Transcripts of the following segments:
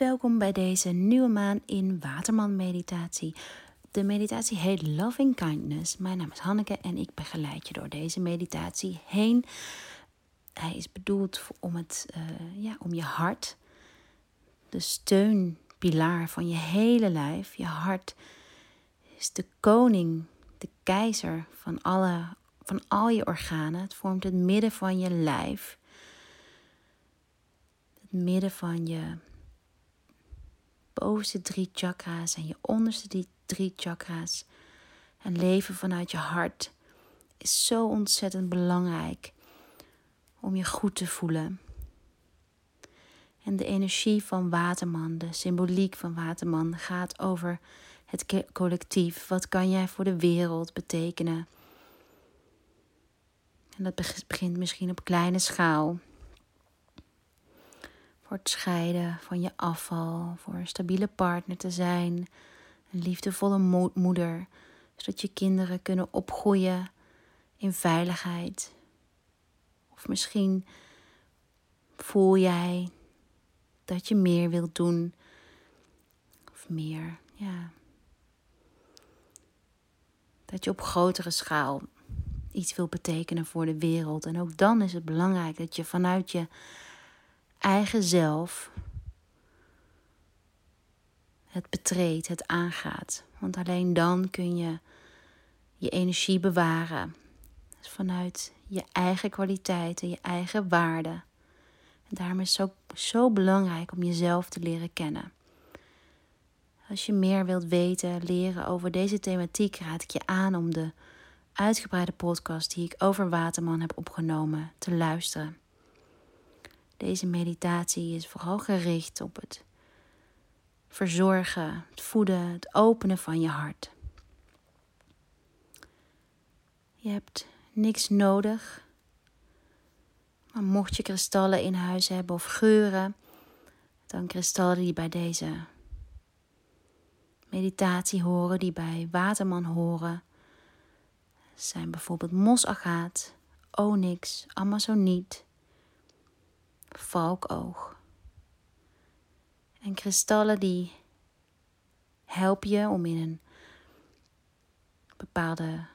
Welkom bij deze nieuwe maan in Waterman Meditatie. De meditatie heet Loving Kindness. Mijn naam is Hanneke en ik begeleid je door deze meditatie heen. Hij is bedoeld om, het, uh, ja, om je hart, de steunpilaar van je hele lijf. Je hart is de koning, de keizer van, alle, van al je organen. Het vormt het midden van je lijf. Het midden van je bovenste drie chakra's en je onderste drie chakra's. En leven vanuit je hart is zo ontzettend belangrijk om je goed te voelen. En de energie van Waterman, de symboliek van Waterman, gaat over het collectief. Wat kan jij voor de wereld betekenen? En dat begint misschien op kleine schaal voor het scheiden van je afval, voor een stabiele partner te zijn, een liefdevolle moeder, zodat je kinderen kunnen opgroeien in veiligheid. Of misschien voel jij dat je meer wilt doen, of meer, ja. Dat je op grotere schaal iets wil betekenen voor de wereld. En ook dan is het belangrijk dat je vanuit je eigen zelf het betreedt, het aangaat. Want alleen dan kun je je energie bewaren. Dus vanuit je eigen kwaliteiten, je eigen waarden. En daarom is het zo, zo belangrijk om jezelf te leren kennen. Als je meer wilt weten, leren over deze thematiek, raad ik je aan om de uitgebreide podcast die ik over Waterman heb opgenomen te luisteren. Deze meditatie is vooral gericht op het verzorgen, het voeden, het openen van je hart. Je hebt niks nodig. Maar mocht je kristallen in huis hebben of geuren, dan kristallen die bij deze meditatie horen, die bij Waterman horen, zijn bijvoorbeeld mosagaat, onyx, amazoniet, valkoog. En kristallen die helpen je om in een bepaalde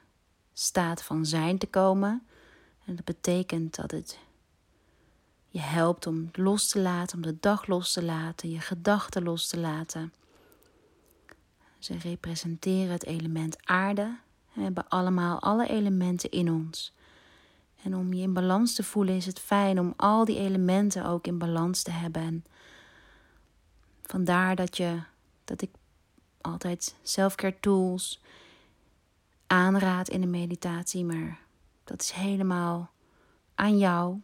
staat van zijn te komen. En dat betekent dat het je helpt om los te laten, om de dag los te laten, je gedachten los te laten. Ze representeren het element aarde. We hebben allemaal alle elementen in ons. En om je in balans te voelen is het fijn om al die elementen ook in balans te hebben. En vandaar dat, je, dat ik altijd selfcare tools aanraad in de meditatie, maar dat is helemaal aan jou.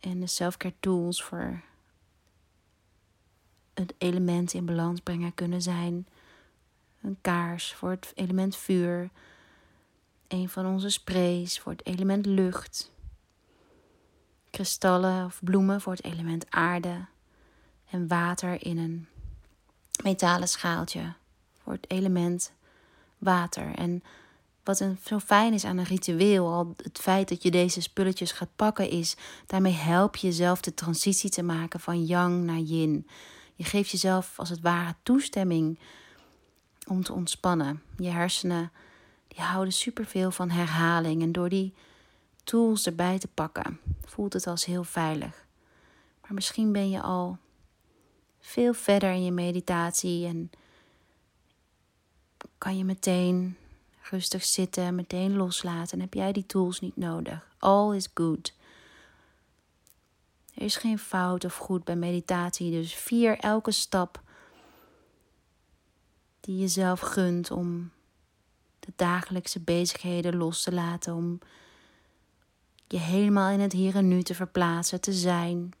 En de selfcare tools voor het element in balans brengen kunnen zijn een kaars voor het element vuur, een van onze sprays voor het element lucht. Kristallen of bloemen voor het element aarde. En water in een metalen schaaltje voor het element water. En wat een, zo fijn is aan een ritueel, al het feit dat je deze spulletjes gaat pakken, is daarmee help je jezelf de transitie te maken van yang naar yin. Je geeft jezelf als het ware toestemming om te ontspannen. Je hersenen die houden superveel van herhaling. En door die tools erbij te pakken, voelt het als heel veilig. Maar misschien ben je al veel verder in je meditatie en kan je meteen rustig zitten, meteen loslaten. En heb jij die tools niet nodig. All is good. Er is geen fout of goed bij meditatie, dus vier elke stap die je zelf gunt om de dagelijkse bezigheden los te laten, om je helemaal in het hier en nu te verplaatsen, te zijn,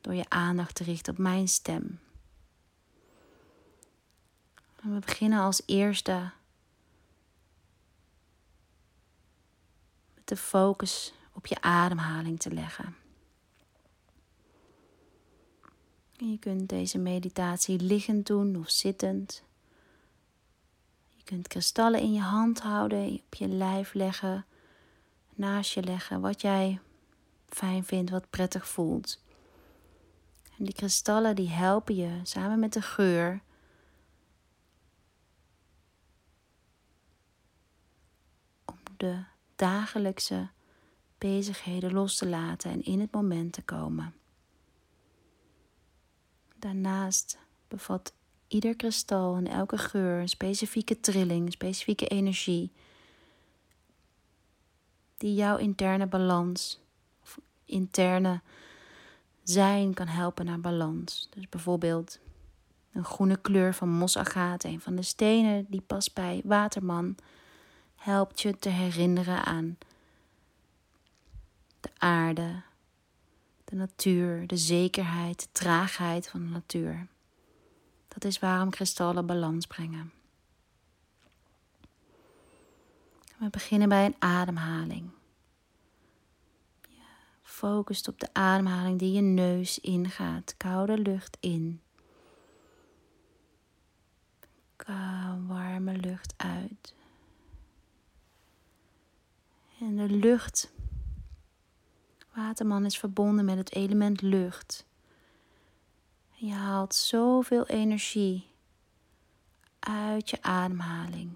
door je aandacht te richten op mijn stem. We beginnen als eerste met de focus op je ademhaling te leggen. En je kunt deze meditatie liggend doen of zittend. Je kunt kristallen in je hand houden, op je lijf leggen, naast je leggen, wat jij fijn vindt, wat prettig voelt. En die kristallen die helpen je samen met de geur om de dagelijkse bezigheden los te laten en in het moment te komen. Daarnaast bevat ieder kristal en elke geur een specifieke trilling, een specifieke energie, die jouw interne balans of interne zijn kan helpen naar balans. Dus bijvoorbeeld een groene kleur van mosagaat, een van de stenen die past bij waterman, helpt je te herinneren aan de aarde, de natuur, de zekerheid, de traagheid van de natuur. Dat is waarom kristallen balans brengen. We beginnen bij een ademhaling. Je focust op de ademhaling die je neus ingaat. Koude lucht in. Warme lucht uit. En de lucht. Waterman is verbonden met het element lucht. Je haalt zoveel energie uit je ademhaling.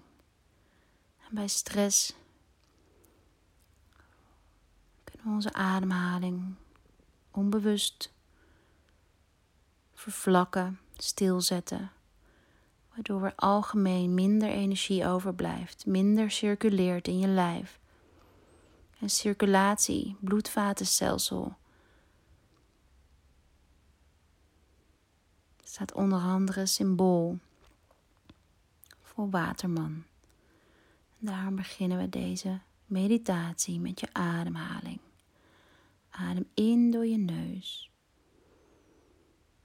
En bij stress kunnen we onze ademhaling onbewust vervlakken, stilzetten. Waardoor er algemeen minder energie overblijft, minder circuleert in je lijf. En circulatie, bloedvatenstelsel staat onder andere symbool voor waterman. daarom beginnen we deze meditatie met je ademhaling. Adem in door je neus.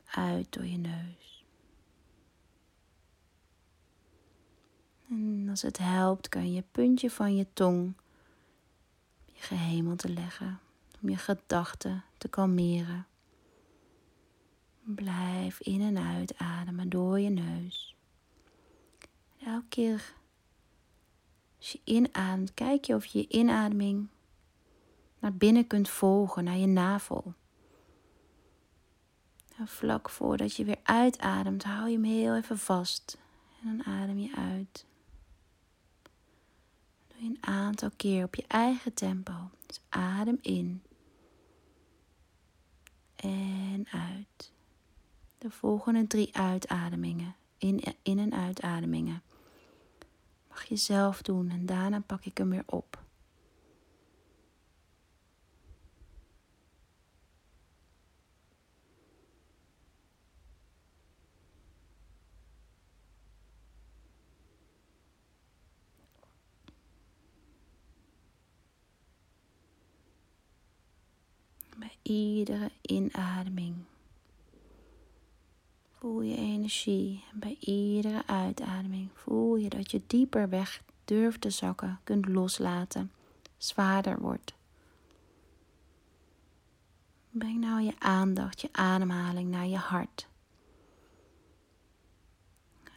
Uit door je neus. En als het helpt, kan je puntje van je tong op je gehemel te leggen. Om je gedachten te kalmeren. Blijf in en uit ademen door je neus. elke keer als je inademt, kijk je of je je inademing naar binnen kunt volgen, naar je navel. En vlak voordat je weer uitademt, hou je hem heel even vast. En dan adem je uit. Doe je een aantal keer op je eigen tempo. Dus adem in. En uit de volgende drie uitademingen, in, in- en uitademingen, mag je zelf doen en daarna pak ik hem weer op. Iedere inademing Voel je energie en bij iedere uitademing voel je dat je dieper weg durft te zakken, kunt loslaten, zwaarder wordt. Breng nou je aandacht, je ademhaling naar je hart.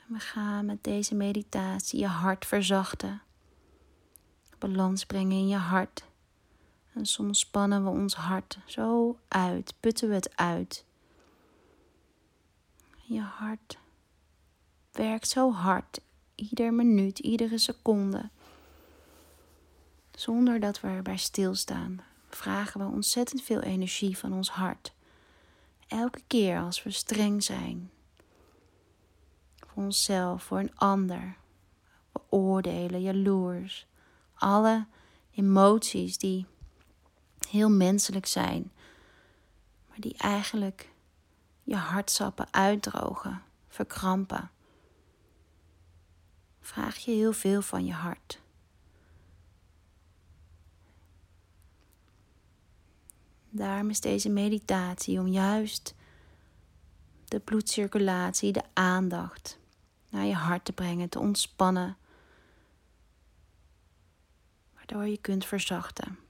We gaan met deze meditatie je hart verzachten. Balans brengen in je hart. En soms spannen we ons hart zo uit, putten we het uit. Je hart werkt zo hard, ieder minuut, iedere seconde. Zonder dat we erbij stilstaan, vragen we ontzettend veel energie van ons hart. Elke keer als we streng zijn voor onszelf, voor een ander, beoordelen, jaloers, alle emoties die heel menselijk zijn, maar die eigenlijk je hartsappen uitdrogen, verkrampen. Vraag je heel veel van je hart. Daarom is deze meditatie om juist de bloedcirculatie, de aandacht naar je hart te brengen, te ontspannen, waardoor je kunt verzachten.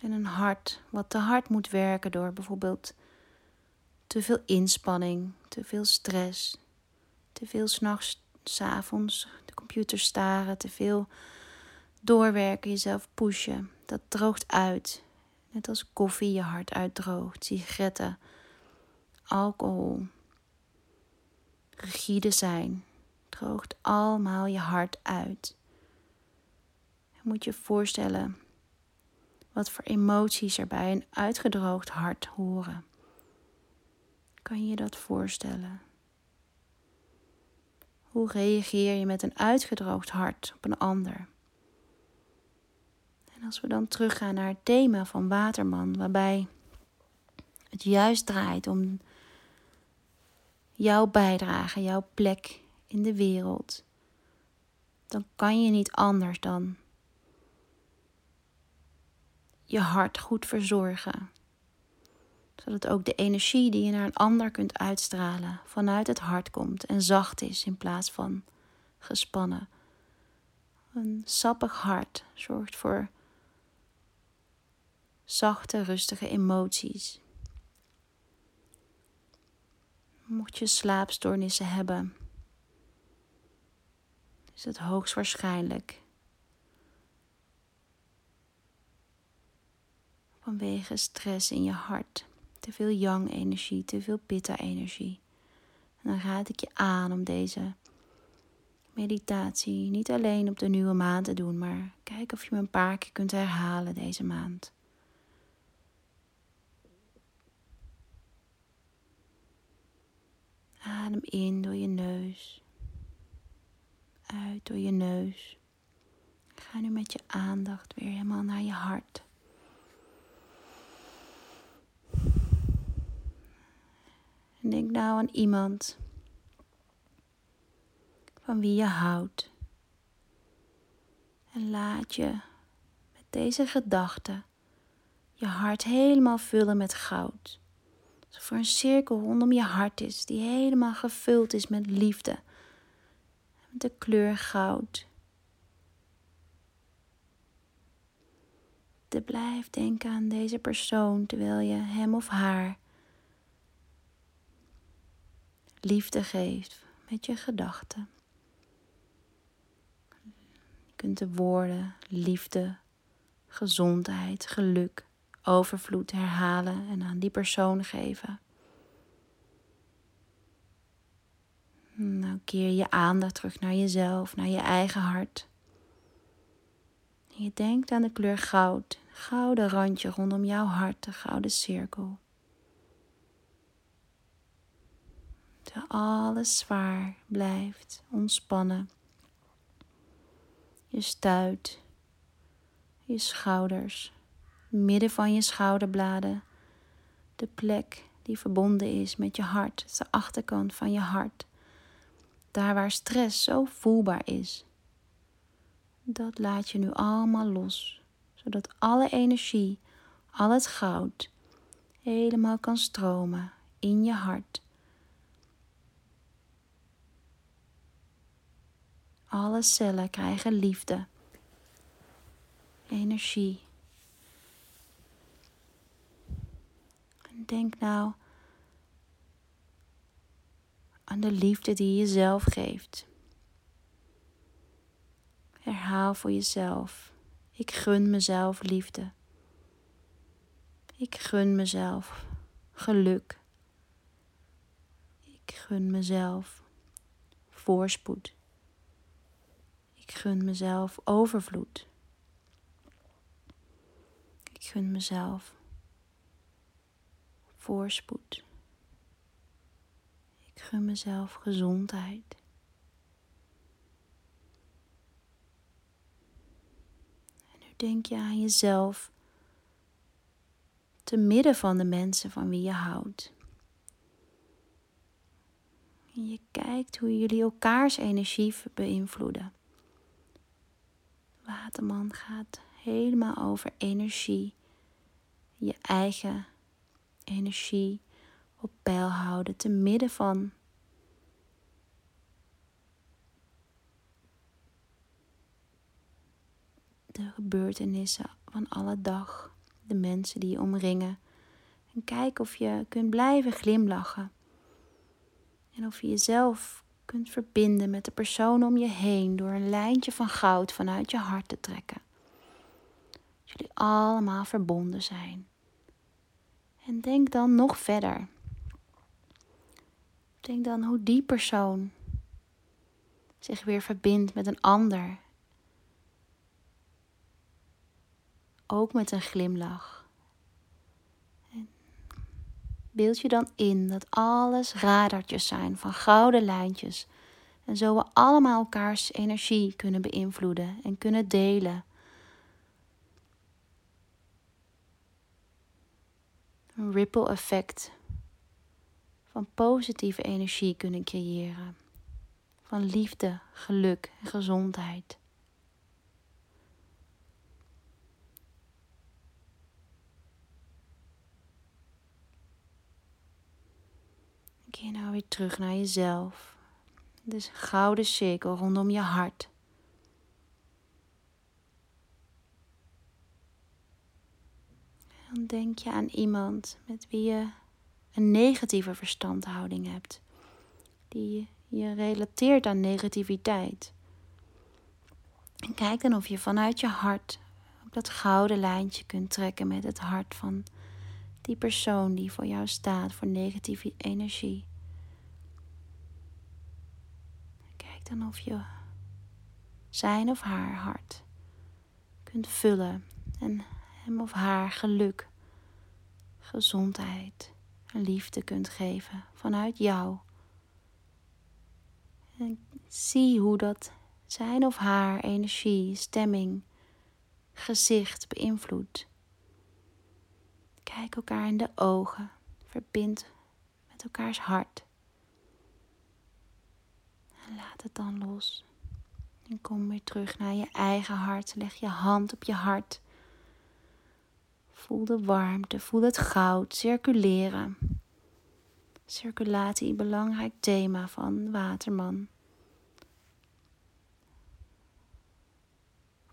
En een hart wat te hard moet werken door bijvoorbeeld te veel inspanning, te veel stress, te veel s'nachts, s'avonds de computer staren, te veel doorwerken, jezelf pushen. Dat droogt uit. Net als koffie je hart uitdroogt, sigaretten, alcohol, rigide zijn, droogt allemaal je hart uit. Je moet je voorstellen wat voor emoties er bij een uitgedroogd hart horen. Kan je dat voorstellen? Hoe reageer je met een uitgedroogd hart op een ander? En als we dan teruggaan naar het thema van Waterman, waarbij het juist draait om jouw bijdrage, jouw plek in de wereld, dan kan je niet anders dan je hart goed verzorgen. Zodat ook de energie die je naar een ander kunt uitstralen vanuit het hart komt en zacht is in plaats van gespannen. Een sappig hart zorgt voor zachte, rustige emoties. Mocht je slaapstoornissen hebben, is het hoogstwaarschijnlijk vanwege stress in je hart. Te veel yang-energie, te veel pitta-energie. En dan raad ik je aan om deze meditatie niet alleen op de nieuwe maand te doen, maar kijk of je me een paar keer kunt herhalen deze maand. Adem in door je neus. Uit door je neus. Ga nu met je aandacht weer helemaal naar je hart. En denk nou aan iemand van wie je houdt. En laat je met deze gedachte je hart helemaal vullen met goud. Alsof er een cirkel rondom je hart is die helemaal gevuld is met liefde. Met de kleur goud. Te blijf denken aan deze persoon terwijl je hem of haar liefde geeft met je gedachten. Je kunt de woorden liefde, gezondheid, geluk, overvloed herhalen en aan die persoon geven. Nou keer je aandacht terug naar jezelf, naar je eigen hart. je denkt aan de kleur goud, gouden randje rondom jouw hart, de gouden cirkel. Terwijl alles zwaar blijft, ontspannen. Je stuit, je schouders, midden van je schouderbladen, de plek die verbonden is met je hart, de achterkant van je hart. Daar waar stress zo voelbaar is. Dat laat je nu allemaal los, zodat alle energie, al het goud, helemaal kan stromen in je hart Alle cellen krijgen liefde, energie. En denk nou aan de liefde die je jezelf geeft. Herhaal voor jezelf. Ik gun mezelf liefde. Ik gun mezelf geluk. Ik gun mezelf voorspoed. Ik gun mezelf overvloed. Ik gun mezelf voorspoed. Ik gun mezelf gezondheid. En nu denk je aan jezelf te midden van de mensen van wie je houdt. En je kijkt hoe jullie elkaars energie beïnvloeden. Waterman gaat helemaal over energie. Je eigen energie op peil houden te midden van de gebeurtenissen van alle dag, de mensen die je omringen. En kijk of je kunt blijven glimlachen. En of je jezelf kunt verbinden met de persoon om je heen door een lijntje van goud vanuit je hart te trekken. Dat jullie allemaal verbonden zijn. En denk dan nog verder. Denk dan hoe die persoon zich weer verbindt met een ander. Ook met een glimlach. Beeld je dan in dat alles radartjes zijn van gouden lijntjes. En zo we allemaal elkaars energie kunnen beïnvloeden en kunnen delen. Een ripple effect van positieve energie kunnen creëren. Van liefde, geluk en gezondheid. Keer nou weer terug naar jezelf. Dus gouden cirkel rondom je hart. Dan denk je aan iemand met wie je een negatieve verstandhouding hebt, die je relateert aan negativiteit. En kijk dan of je vanuit je hart op dat gouden lijntje kunt trekken met het hart van die persoon die voor jou staat voor negatieve energie. Kijk dan of je zijn of haar hart kunt vullen en hem of haar geluk, gezondheid en liefde kunt geven vanuit jou. En zie hoe dat zijn of haar energie, stemming, gezicht beïnvloedt. Kijk elkaar in de ogen, verbind met elkaars hart. Laat het dan los. En kom weer terug naar je eigen hart. Leg je hand op je hart. Voel de warmte, voel het goud circuleren. Circulatie, belangrijk thema van Waterman.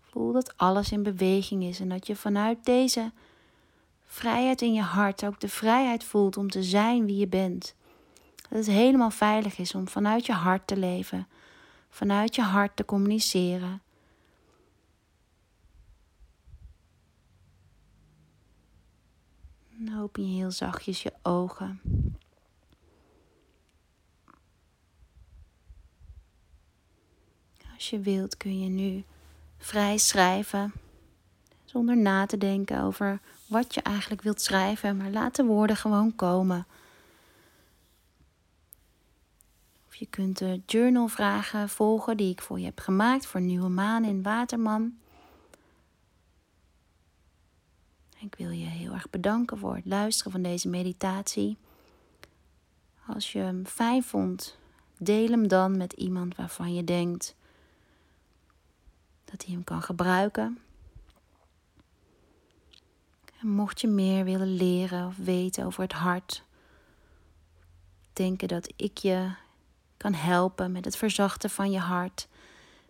Voel dat alles in beweging is en dat je vanuit deze vrijheid in je hart ook de vrijheid voelt om te zijn wie je bent. Dat het helemaal veilig is om vanuit je hart te leven, vanuit je hart te communiceren. Dan open je heel zachtjes je ogen. Als je wilt kun je nu vrij schrijven, zonder na te denken over wat je eigenlijk wilt schrijven, maar laat de woorden gewoon komen. Of je kunt de journalvragen volgen die ik voor je heb gemaakt voor Nieuwe Maan in Waterman. Ik wil je heel erg bedanken voor het luisteren van deze meditatie. Als je hem fijn vond, deel hem dan met iemand waarvan je denkt dat hij hem kan gebruiken. En mocht je meer willen leren of weten over het hart, denken dat ik je kan helpen met het verzachten van je hart,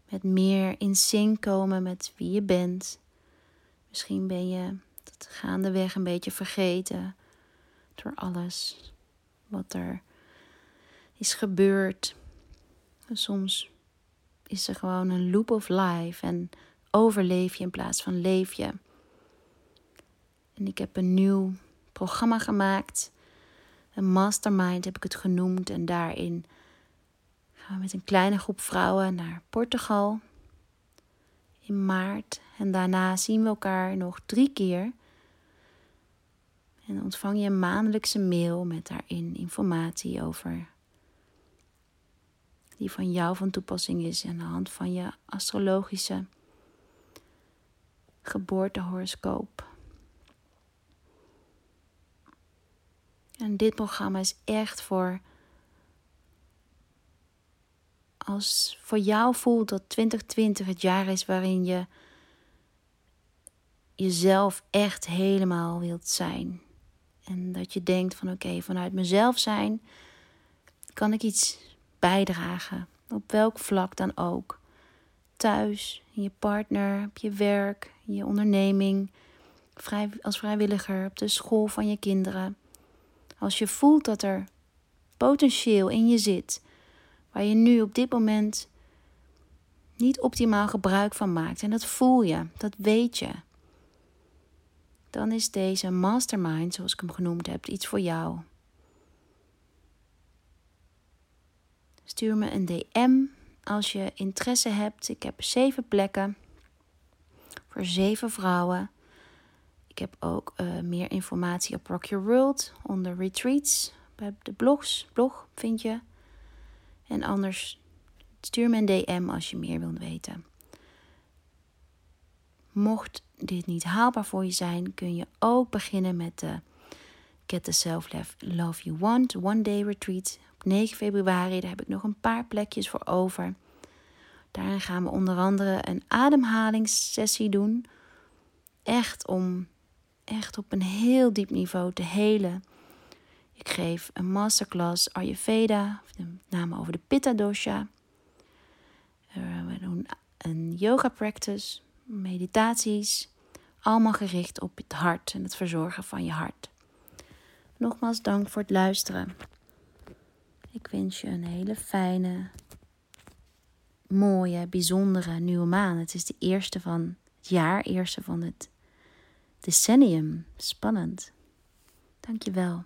met meer in zin komen met wie je bent. Misschien ben je het gaandeweg een beetje vergeten door alles wat er is gebeurd. En soms is er gewoon een loop of life en overleef je in plaats van leef je. En ik heb een nieuw programma gemaakt. Een mastermind heb ik het genoemd. En daarin gaan we met een kleine groep vrouwen naar Portugal in maart. En daarna zien we elkaar nog drie keer. En ontvang je een maandelijkse mail met daarin informatie over die van jou van toepassing is aan de hand van je astrologische geboortehoroscoop. En dit programma is echt voor als voor jou voelt dat 2020 het jaar is waarin je jezelf echt helemaal wilt zijn. En dat je denkt van oké, vanuit mezelf zijn kan ik iets bijdragen. Op welk vlak dan ook. Thuis, in je partner, op je werk, in je onderneming, vrij, als vrijwilliger, op de school van je kinderen. Als je voelt dat er potentieel in je zit, waar je nu op dit moment niet optimaal gebruik van maakt. En dat voel je, dat weet je. dan is deze mastermind, zoals ik hem genoemd heb, iets voor jou. Stuur me een DM als je interesse hebt. Ik heb zeven plekken voor zeven vrouwen. Ik heb ook uh, meer informatie op Rock Your World onder retreats. Bij de blogs, blog vind je. En anders stuur me een DM als je meer wilt weten. Mocht dit niet haalbaar voor je zijn, kun je ook beginnen met de Get the Self Love You Want One Day Retreat op 9 februari. Daar heb ik nog een paar plekjes voor over. Daarin gaan we onder andere een ademhalingssessie doen. Echt om echt op een heel diep niveau te helen. Ik geef een masterclass Ayurveda, met name over de Pitta dosha. We doen een yoga practice, meditaties, allemaal gericht op het hart en het verzorgen van je hart. Nogmaals dank voor het luisteren. Ik wens je een hele fijne, mooie, bijzondere nieuwe maan. Het is de eerste van het jaar, eerste van het decennium. Spannend. Dankjewel.